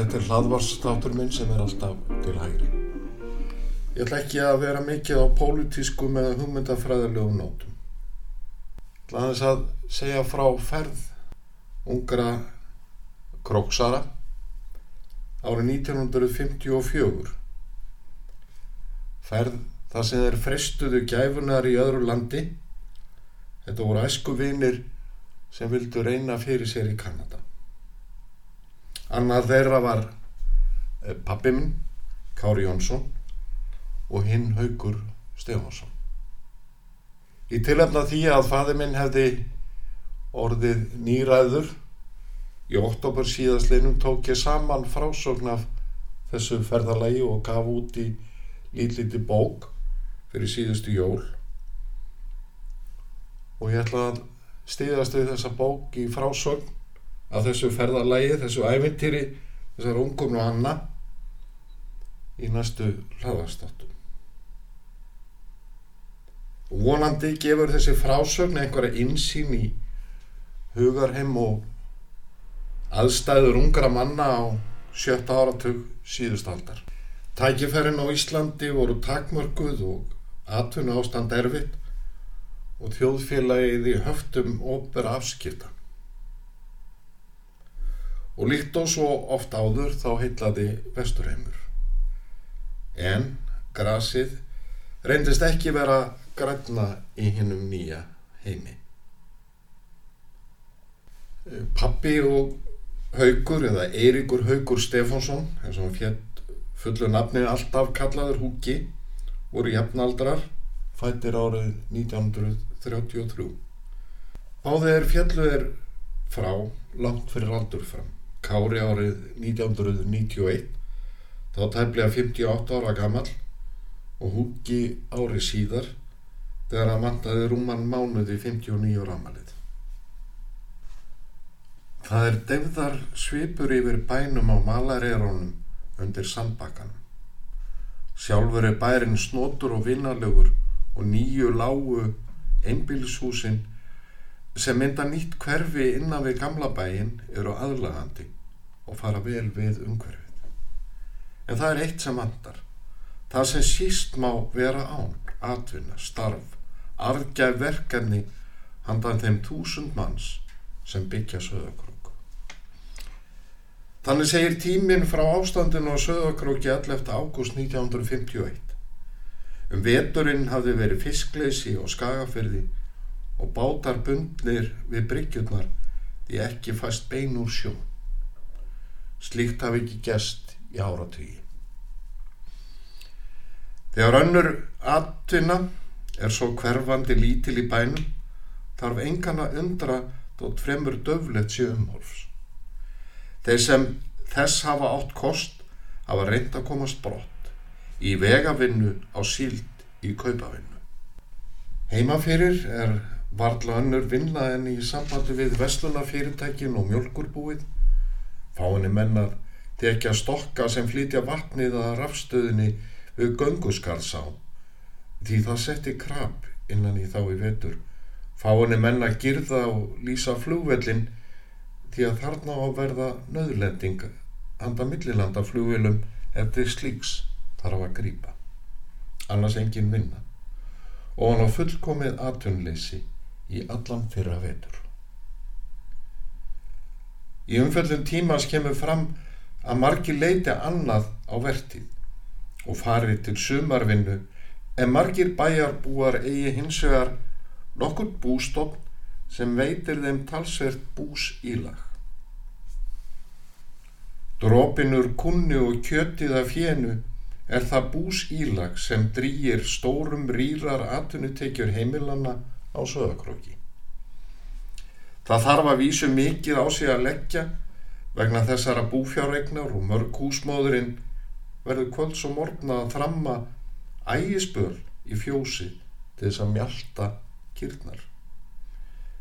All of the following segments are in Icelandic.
þetta er hlaðvarsstáttur minn sem er alltaf. Ég ætla ekki að vera mikið á pólitískum eða hugmyndafræðilegum nótum. Ég ætla aðeins að segja frá ferð ungra króksara árið 1954. Ferð það sem þeir frestuðu gæfunar í öðru landi. Þetta voru æsku vinir sem vildu reyna fyrir sér í Kanada. Annað þeirra var eh, pabbi minn, Kári Jónsson og hinn Haugur Stefansson. Í tilhefna því að faði minn hefði orðið nýræður í oktober síðastlinum tók ég saman frásögn af þessu ferðalagi og gaf út í lítliti bók fyrir síðustu jól og ég ætla að stíðast við þessa bók í frásögn af þessu ferðarlægi, þessu ævintýri þessar ungum og anna í næstu hlaðastáttum. Og vonandi gefur þessi frásögn einhverja insýn í hugarheim og aðstæður ungra manna á sjötta áratug síðustaldar. Tækifærin á Íslandi voru takmörguð og atvinnu ástand erfitt og þjóðfélagið í höftum ópera afskipta. Og líkt og svo oft áður þá heitlaði vesturheimur. En grasið reyndist ekki vera græna í hinnum nýja heimi. Pappi og Haugur eða Eiríkur Haugur Stefánsson, eins og fjett fullu nafni alltaf kallaður Húki, voru jafnaldrar, fættir árið 1933. Báðið er fjallu er frá langt fyrir aldur fram. Kári árið 1991, þá tæplega 58 ára gammal og Húki árið síðar þegar hann vantaði rúman mánuði 59 ára amalið. Það er devðar svipur yfir bænum á malarérónum undir sandbakkanum. Sjálfur er bærin snotur og vinnalegur og nýju lágu einbílshúsin sem mynda nýtt hverfi innan við gamla bæin eru aðlagandi og fara vel við umhverfið. En það er eitt sem vandar. Það sem síst má vera án, atvinna, starf, arðgæf verkefni handan þeim þúsund manns sem byggja söðakrók. Þannig segir tíminn frá ástandinu á söðakróki 11. ágúst 1951. Um veturinn hafði verið fiskleysi og skagafyrði og bátar bundnir við bryggjurnar því ekki fæst bein úr sjó. Slíkt hafi ekki gæst í áratögi. Þegar önnur atvinna er svo hverfandi lítil í bænum þarf engan að undra þótt fremur döflegt sé umhólfs. Þeir sem þess hafa átt kost hafa reynd að komast brott í vegavinnu á síld í kaupavinnu. Heimafyrir er varla önnur vinna en í sambandi við vestlunafyrirtækin og mjölkurbúið. Fáinni mennar tekja stokka sem flytja vatnið að rafstöðinni við gönguskarðsá því það setti krab innan í þá í vetur. Fáinni menna girða og lýsa flugvellin því að þarna á að verða nöðlending handa millilanda flugvelum eftir slíks þarf að grýpa. Annars engin vinna og hann á fullkomið atunleysi í allan fyrra vetur. Í umfellum tímas kemur fram að margi leiti annað á vertið og farið til sumarvinnu en margir bæjarbúar eigi hins vegar nokkur bústofn sem veitir þeim talsvert bús ílag. Dropinur kunni og kjötið af fjennu er það bús ílag sem drýjir stórum rýrar atvinnutekjur heimilanna á söðakróki. Það þarf að vísu mikið á sig að leggja vegna þessara búfjárregnar og mörg húsmóðurinn verður kvölds og morgna að þramma ægisböl í fjósi til þess að mjálta kýrnar.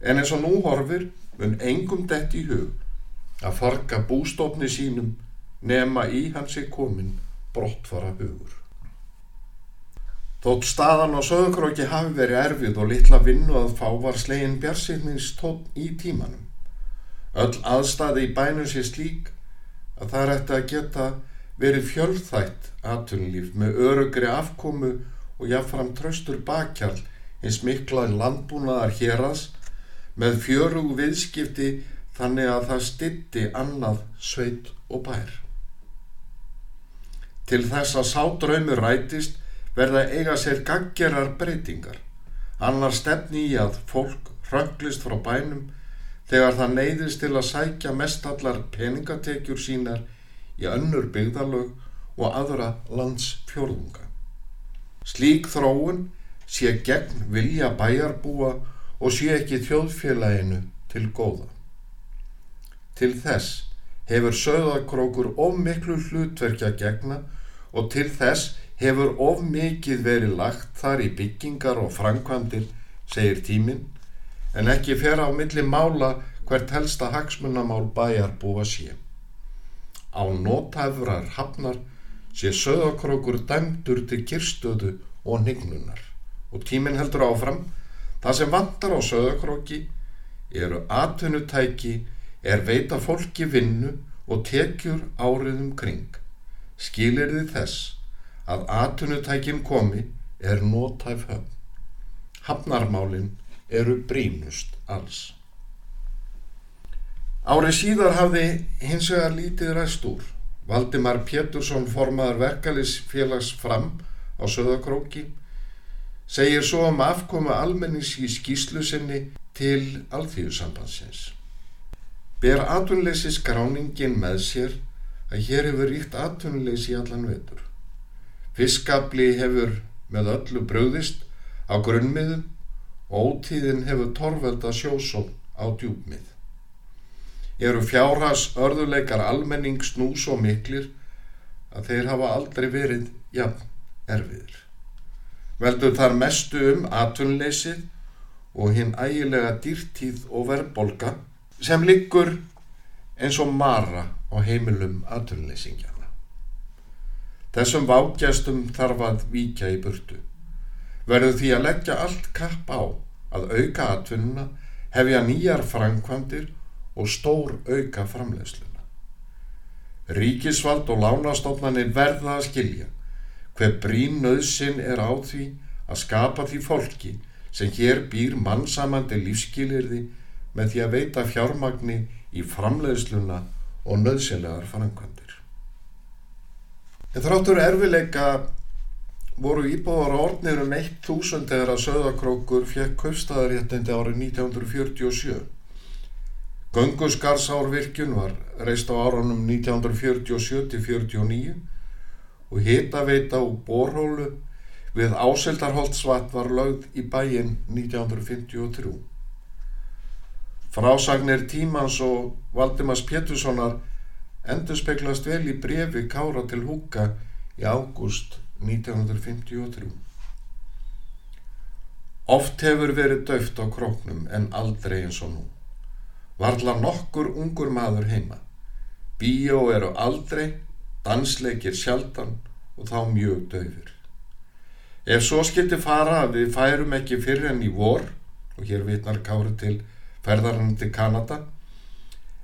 En eins og nú horfir mun engum dett í hug að farga bústofni sínum nema í hansi komin brottfara hugur. Þótt staðan á söðukróki hafi verið erfið og litla vinnu að fá var slegin björnsinnins tótt í tímanum. Öll aðstæði í bænum sé slík að það er eftir að geta verið fjölþætt aðtunlíf með örugri afkomu og jáfnfram tröstur bakkjall eins miklaði landbúnaðar hérast með fjörug viðskipti þannig að það stitti annað sveit og bær. Til þess að sádraumur rætist verða eiga sér gaggerar breytingar. Annar stefni í að fólk rögglist frá bænum þegar það neyðist til að sækja mestallar peningatekjur sínar í önnur byggðalög og aðra landsfjörðunga. Slík þróun sé gegn vilja bæjarbúa og sé ekki þjóðfélaginu til góða. Til þess hefur söðakrókur of miklu hlutverkja gegna og til þess hefur of mikið verið lagt þar í byggingar og framkvæmdir, segir tíminn, en ekki fer á milli mála hvert helsta hagsmunamál bæjarbúa sé. Á nótæfrar hafnar sé söðakrókur dæmdur til kirstöðu og nignunar og tíminn heldur áfram. Það sem vantar á söðakróki eru atvinnutæki er veita fólki vinnu og tekjur áriðum kring. Skilir þið þess að atvinnutækin komi er nótæf höfn. Hafnarmálin eru brínust alls Árið síðar hafði hins vegar lítið ræst úr Valdimar Pétursson formaður verkalisfélags fram á Söðakróki segir svo um afkomu almennings í skýslu sinni til alþýðusambansins. Ber atvinnleysi skráningin með sér að hér hefur ríkt atvinnleysi í allan vetur. Fiskabli hefur með öllu bröðist á grunnmiðum og ótíðin hefur torvelda sjósól á djúpmið eru fjárhas örðuleikar almennings nú svo miklir að þeir hafa aldrei verið jafn erfiðir. Veldur þar mestu um atvinnleysið og hinn ægilega dýrtíð og verðbolga sem liggur eins og mara á heimilum atvinnleysingjana. Þessum vágjastum þarf að víkja í burtu. Verður því að leggja allt kapp á að auka atvinnuna, hefja nýjar framkvæmdir og stór auka framleiðsluna. Ríkisvald og lánastofnanir verða að skilja hver brín nöðsin er á því að skapa því fólki sem hér býr mannsamandi lífskilirði með því að veita fjármagni í framleiðsluna og nöðsynlegar framkvæmdir. En þráttur erfileika voru íbúðar ornir um 1000 þegar að Söðakrókur fekk kaupstæðaréttindi árið 1947. Göngusgarsárvirkjun var reist á árunum 1947-49 og hitaveita og borhólu við Áseldarholtsvat var lögð í bæin 1953. Frásagnir Tímans og Valdimars Péturssonar endur speklast vel í brefi Kára til Húka í ágúst 1953. Oft hefur verið döft á króknum en aldrei eins og nú. Varla nokkur ungur maður heima. Bíó eru aldrei, dansleikir sjaldan og þá mjög döfur. Ef svo skilti fara að við færum ekki fyrir enn í vor, og hér vitnar Kári til ferðarinn til Kanada,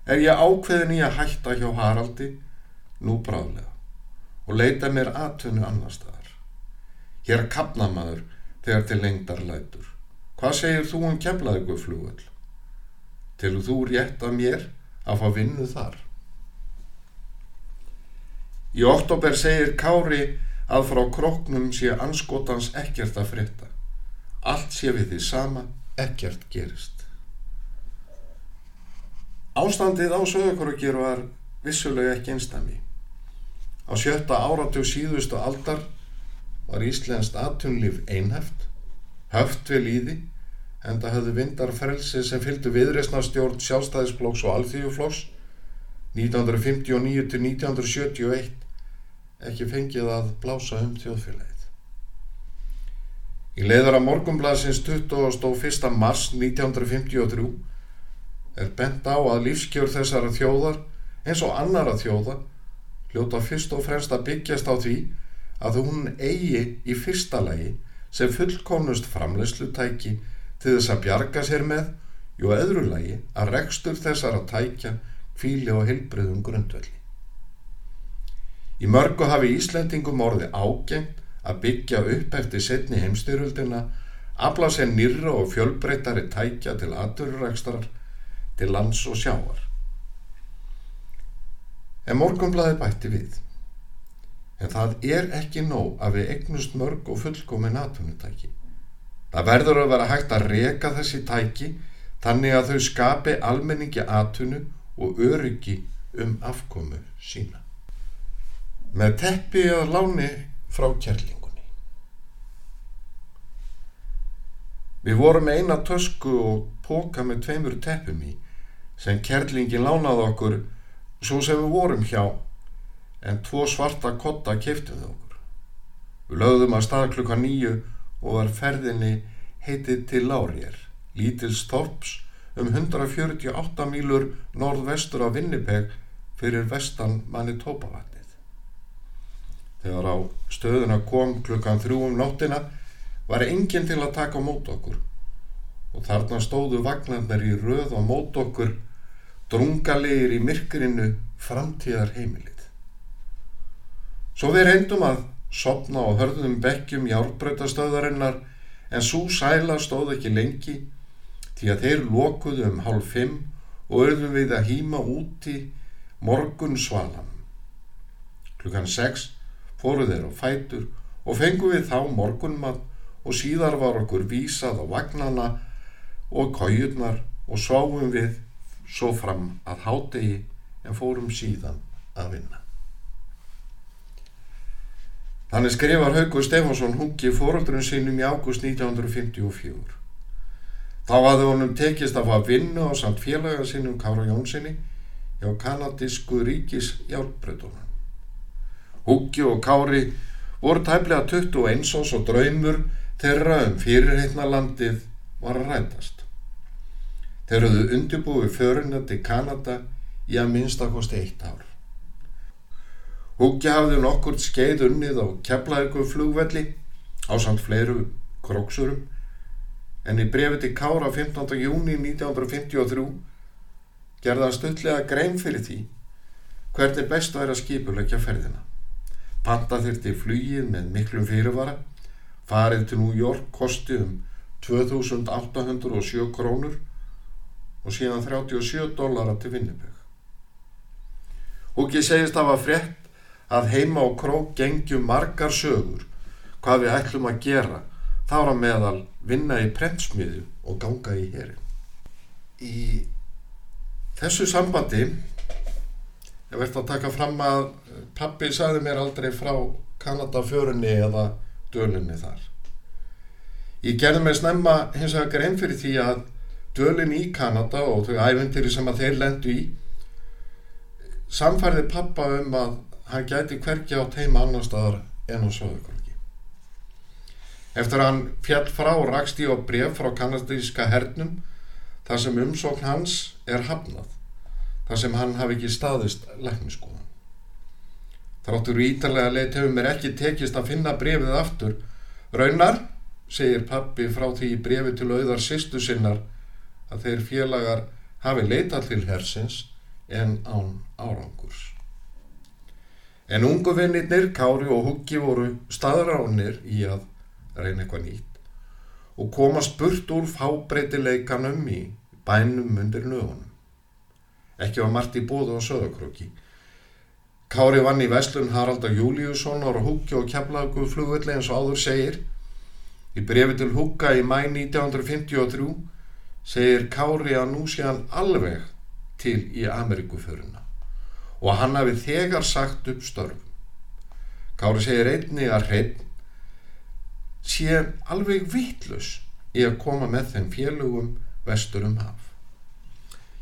er ég ákveðin í að hætta hjá Haraldi nú bráðlega og leita mér aðtunni annar staðar. Hér kapna maður þegar til lengdar lætur. Hvað segir þú um kemlaðegu flugöld? Til þú rétt að mér að fá vinnu þar. Í oktober segir Kári að frá kroknum sé anskotans ekkert að frétta. Allt sé við því sama, ekkert gerist. Ástandið á sögurkrokir var vissulega ekki einstami. Á sjötta áratug síðustu aldar var Íslensk atunlíf einhæft, höft við líði en það höfðu vindar frelsi sem fylgdu viðreysnarstjórn sjálfstæðisflokks og alþýjuflokks 1959 til 1971 ekki fengið að blása um þjóðfélagið. Í leiðara morgumblasins 21. mars 1953 er bent á að lífskjör þessara þjóðar eins og annara þjóða hljóta fyrst og fremst að byggjast á því að hún eigi í fyrsta lagi sem fullkomnust framleyslutæki til þess að bjarga sér með jú öðru lagi að rekstur þessara tækja kvíli og heilbriðum grundvelli. Í mörgu hafi Íslendingum orði ágengt að byggja upp eftir setni heimstyröldina, afla sér nýra og fjölbreytari tækja til aðurrækstrar, til lands og sjáar. En morgunblæði bætti við. En það er ekki nóg að við egnust mörg og fullkomin atvinnutæki. Það verður að vera hægt að reka þessi tæki þannig að þau skapi almenningi atvinnu og öryggi um afkomu sína. Með teppi að láni frá kærlingunni. Við vorum eina tösku og póka með tveimur teppum í sem kærlingin lánaði okkur svo sem við vorum hjá en tvo svarta kotta keftum þau okkur. Við lögðum að stað klukka nýju og var ferðinni heitið til Láriér, lítils Þorps um 148 mílur norðvestur af Vinnipeg fyrir vestan Manitobavatnið. Þegar á stöðuna kom klukkan þrjú um nóttina var enginn til að taka mót okkur og þarna stóðu vagnarnar í röð og mót okkur drungalegir í myrkurinu framtíðar heimilið. Svo við reyndum að sopna á hörðum bekkjum járbröytastöðarinnar en svo sæla stóð ekki lengi því að þeir lokuðu um hálf fimm og örðum við að hýma úti morgun svalam. Klukkan sex fóru þeir á fætur og fengu við þá morgunmann og síðar var okkur vísað á vagnana og kójurnar og sváum við svo fram að hádegi en fórum síðan að vinna. Þannig skrifar Haugur Stefansson hungi fóröldurinn sínum í ágúst 1954. Þá hafði honum tekist að fá vinnu á samt félaga sínum Kára Jónssoni hjá kanadísku ríkis hjálpbreytunum. Huggi og Kári voru tæplega 21 ás og draumur þeirra um fyrirheitnalandið var að rætast. Þeir höfðu undirbúið föruna til Kanada í að minnstakosti eitt ár. Húkja hafði nokkur skeið unnið á keflaðegu flugvelli á samt fleiru króksurum en í brefi til Kára 15. júni 1953 gerða stutlega grein fyrir því hvernig best væri að skipulegja ferðina. Panta þurfti flugið með miklum fyrirvara, farið til New York kosti um 2807 krónur og síðan 37 dólara til Vinnipeg. Húki segist að það var frétt að heima á krók gengjum margar sögur hvað við ætlum að gera þára meðal vinna í prentsmiðu og ganga í herin. Í þessu sambandi ég verði að taka fram að pappi saði mér aldrei frá Kanadafjörunni eða dölinni þar. Ég gerði mig snemma hins vegar grein fyrir því að dölin í Kanada og þau æventyri sem að þeir lendu í samfærði pappa um að hann gæti hverki á teima annar staðar en á Söðukröki. Eftir að hann fjall frá rakst í á bref frá kanadíska hernum þar sem umsókn hans er hafnað, þar sem hann hafi ekki staðist lækniskoðan. Þráttur ítalega leitt hefur mér ekki tekist að finna brefið aftur. Raunar, segir pappi frá því í brefi til auðar sýstu sinnar, að þeir félagar hafi leitað til hersins en án árangurs. En ungu vinnirnir, Kári og Huggi voru staðránir í að reyna eitthvað nýtt og komast burt úr fábreytileikanum í bænum undir nögunum. Ekki var margt í bóðu á söðakröki. Kári vann í Veslun Haraldar Júliusson og Huggi og keflagu flugvelli eins og áður segir. Í brefi til Hugga í mæ 1953 segir Kári að nú sé hann alveg til í Amerikuföruna og hann hafi þegar sagt upp störfum. Kári segir einni að hrein sé alveg vittlus í að koma með þeim félugum vestur um haf.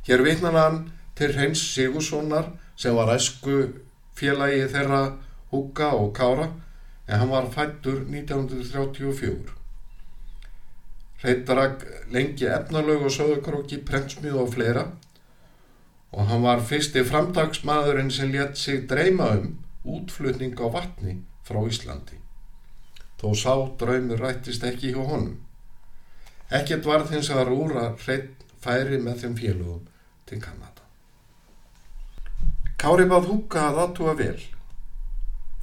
Hér vitnan hann til hreins Sigurssonar sem var æsku félagi þeirra Húka og Kára en hann var fættur 1934. Hreittarag lengi efnalög og söðukróki, prentsmíð og fleira og hann var fyrsti framtagsmaðurinn sem létt sig dreyma um útflutning á vatni frá Íslandi. Þó sá draumur rættist ekki hjá honum. Ekkert var þins að rúra hreitt færi með þeim félugum til Kanada. Kári báð húka að aðtúa vel.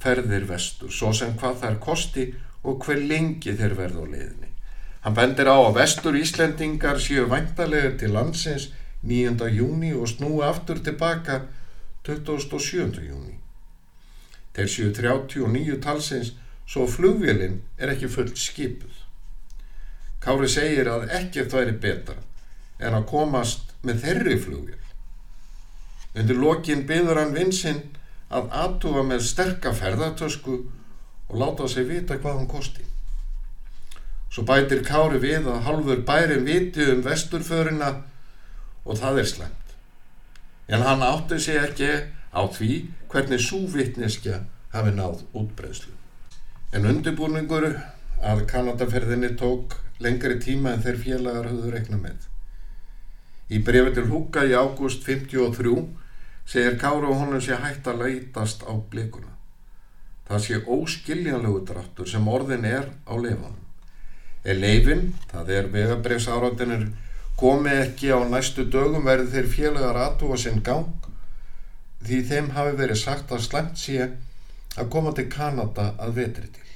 Ferðir vestur, svo sem hvað þær kosti og hver lengi þeir verða á leiðinni. Hann bendir á að vestur Íslendingar séu væntalega til landsins 9. júni og snúi aftur tilbaka 27. júni. Þeir séu 39 talsins svo flugvélinn er ekki fullt skipuð. Kári segir að ekkert væri betra en að komast með þeirri flugvél. Undir lokin byður hann vinsinn að aðtúa með sterka ferðartösku og láta sig vita hvað hann kosti. Svo bætir Kári við að halfur bærin viti um vesturförina og það er slemt. En hann átti sig ekki á því hvernig súvittneskja hafi náð útbreyslu. En undirbúningur að Kanadaferðinni tók lengri tíma en þeir félagar höfðu rekna með. Í brefi til Húka í ágúst 53 segir Kári og honum sé hægt að leytast á blikuna. Það sé óskiljanlegu dráttur sem orðin er á lefanum. Er leifin, það er vegabrefsáratinir, komi ekki á næstu dögum verði þeir félagar aðtúa sinn gang því þeim hafi verið sagt að slemt sé að koma til Kanada að vetri til.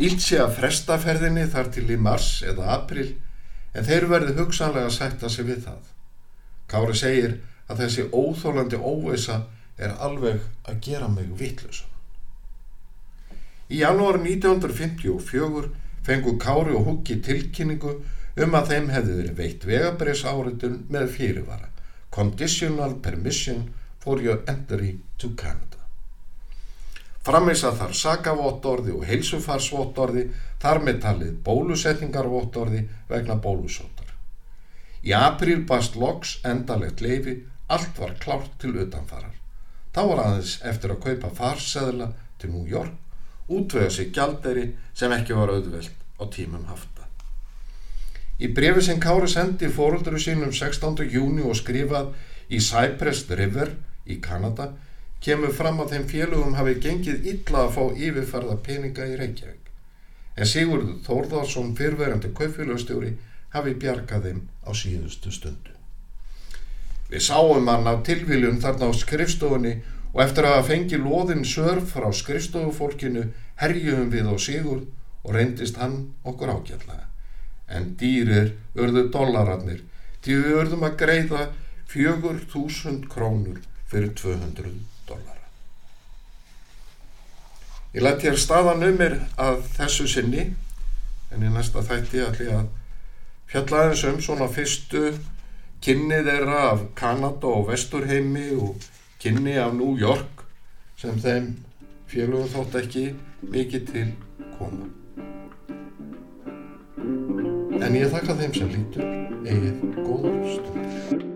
Ílt sé að frestaferðinni þar til í mars eða april en þeir verði hugsanlega að sætta sig við það. Kári segir að þessi óþólandi óveisa er alveg að gera mig vittlusan. Í janúar 1954 fengu Kári og Huggi tilkynningu um að þeim hefði verið veitt vegabriðs áritun með fyrirvara Conditional Permission for your entry to Canada. Framins að þar sakavottorði og heilsufarsvottorði þar með talið bólusetningarvottorði vegna bólusótar. Í april bast loks endalegt leifi, allt var klárt til utanfarar. Þá var aðeins eftir að kaupa farseðla til New York útvega sig gjalderi sem ekki var auðvelt á tímum hafta. Í brefi sem Kári sendi fórölduru sínum 16. júni og skrifað í Cypress River í Kanada kemur fram að þeim félögum hafi gengið illa að fá yfirferða peninga í Reykjavík. En Sigurður Þórðarsson fyrverandi kaufélagstjóri hafi bjargað þeim á síðustu stundu. Við sáum hann af tilviljum þarna á skrifstofunni og eftir að fengi loðin sörf frá skrifstofufólkinu herjum við á Sigur og reyndist hann okkur ágjörlega. En dýrir örðu dollararnir því við örðum að greiða fjögur þúsund krónur fyrir 200 dollara. Ég lætt hér staðan um mér að þessu sinni en í næsta þætti ætli að fjalla aðeins um svona fyrstu kynni þeirra af Kanada og Vesturheimi og kynni af New York sem þeim félögum þótt ekki mikið til koma. En ég þakka þeim sem lítur eigið góður stund.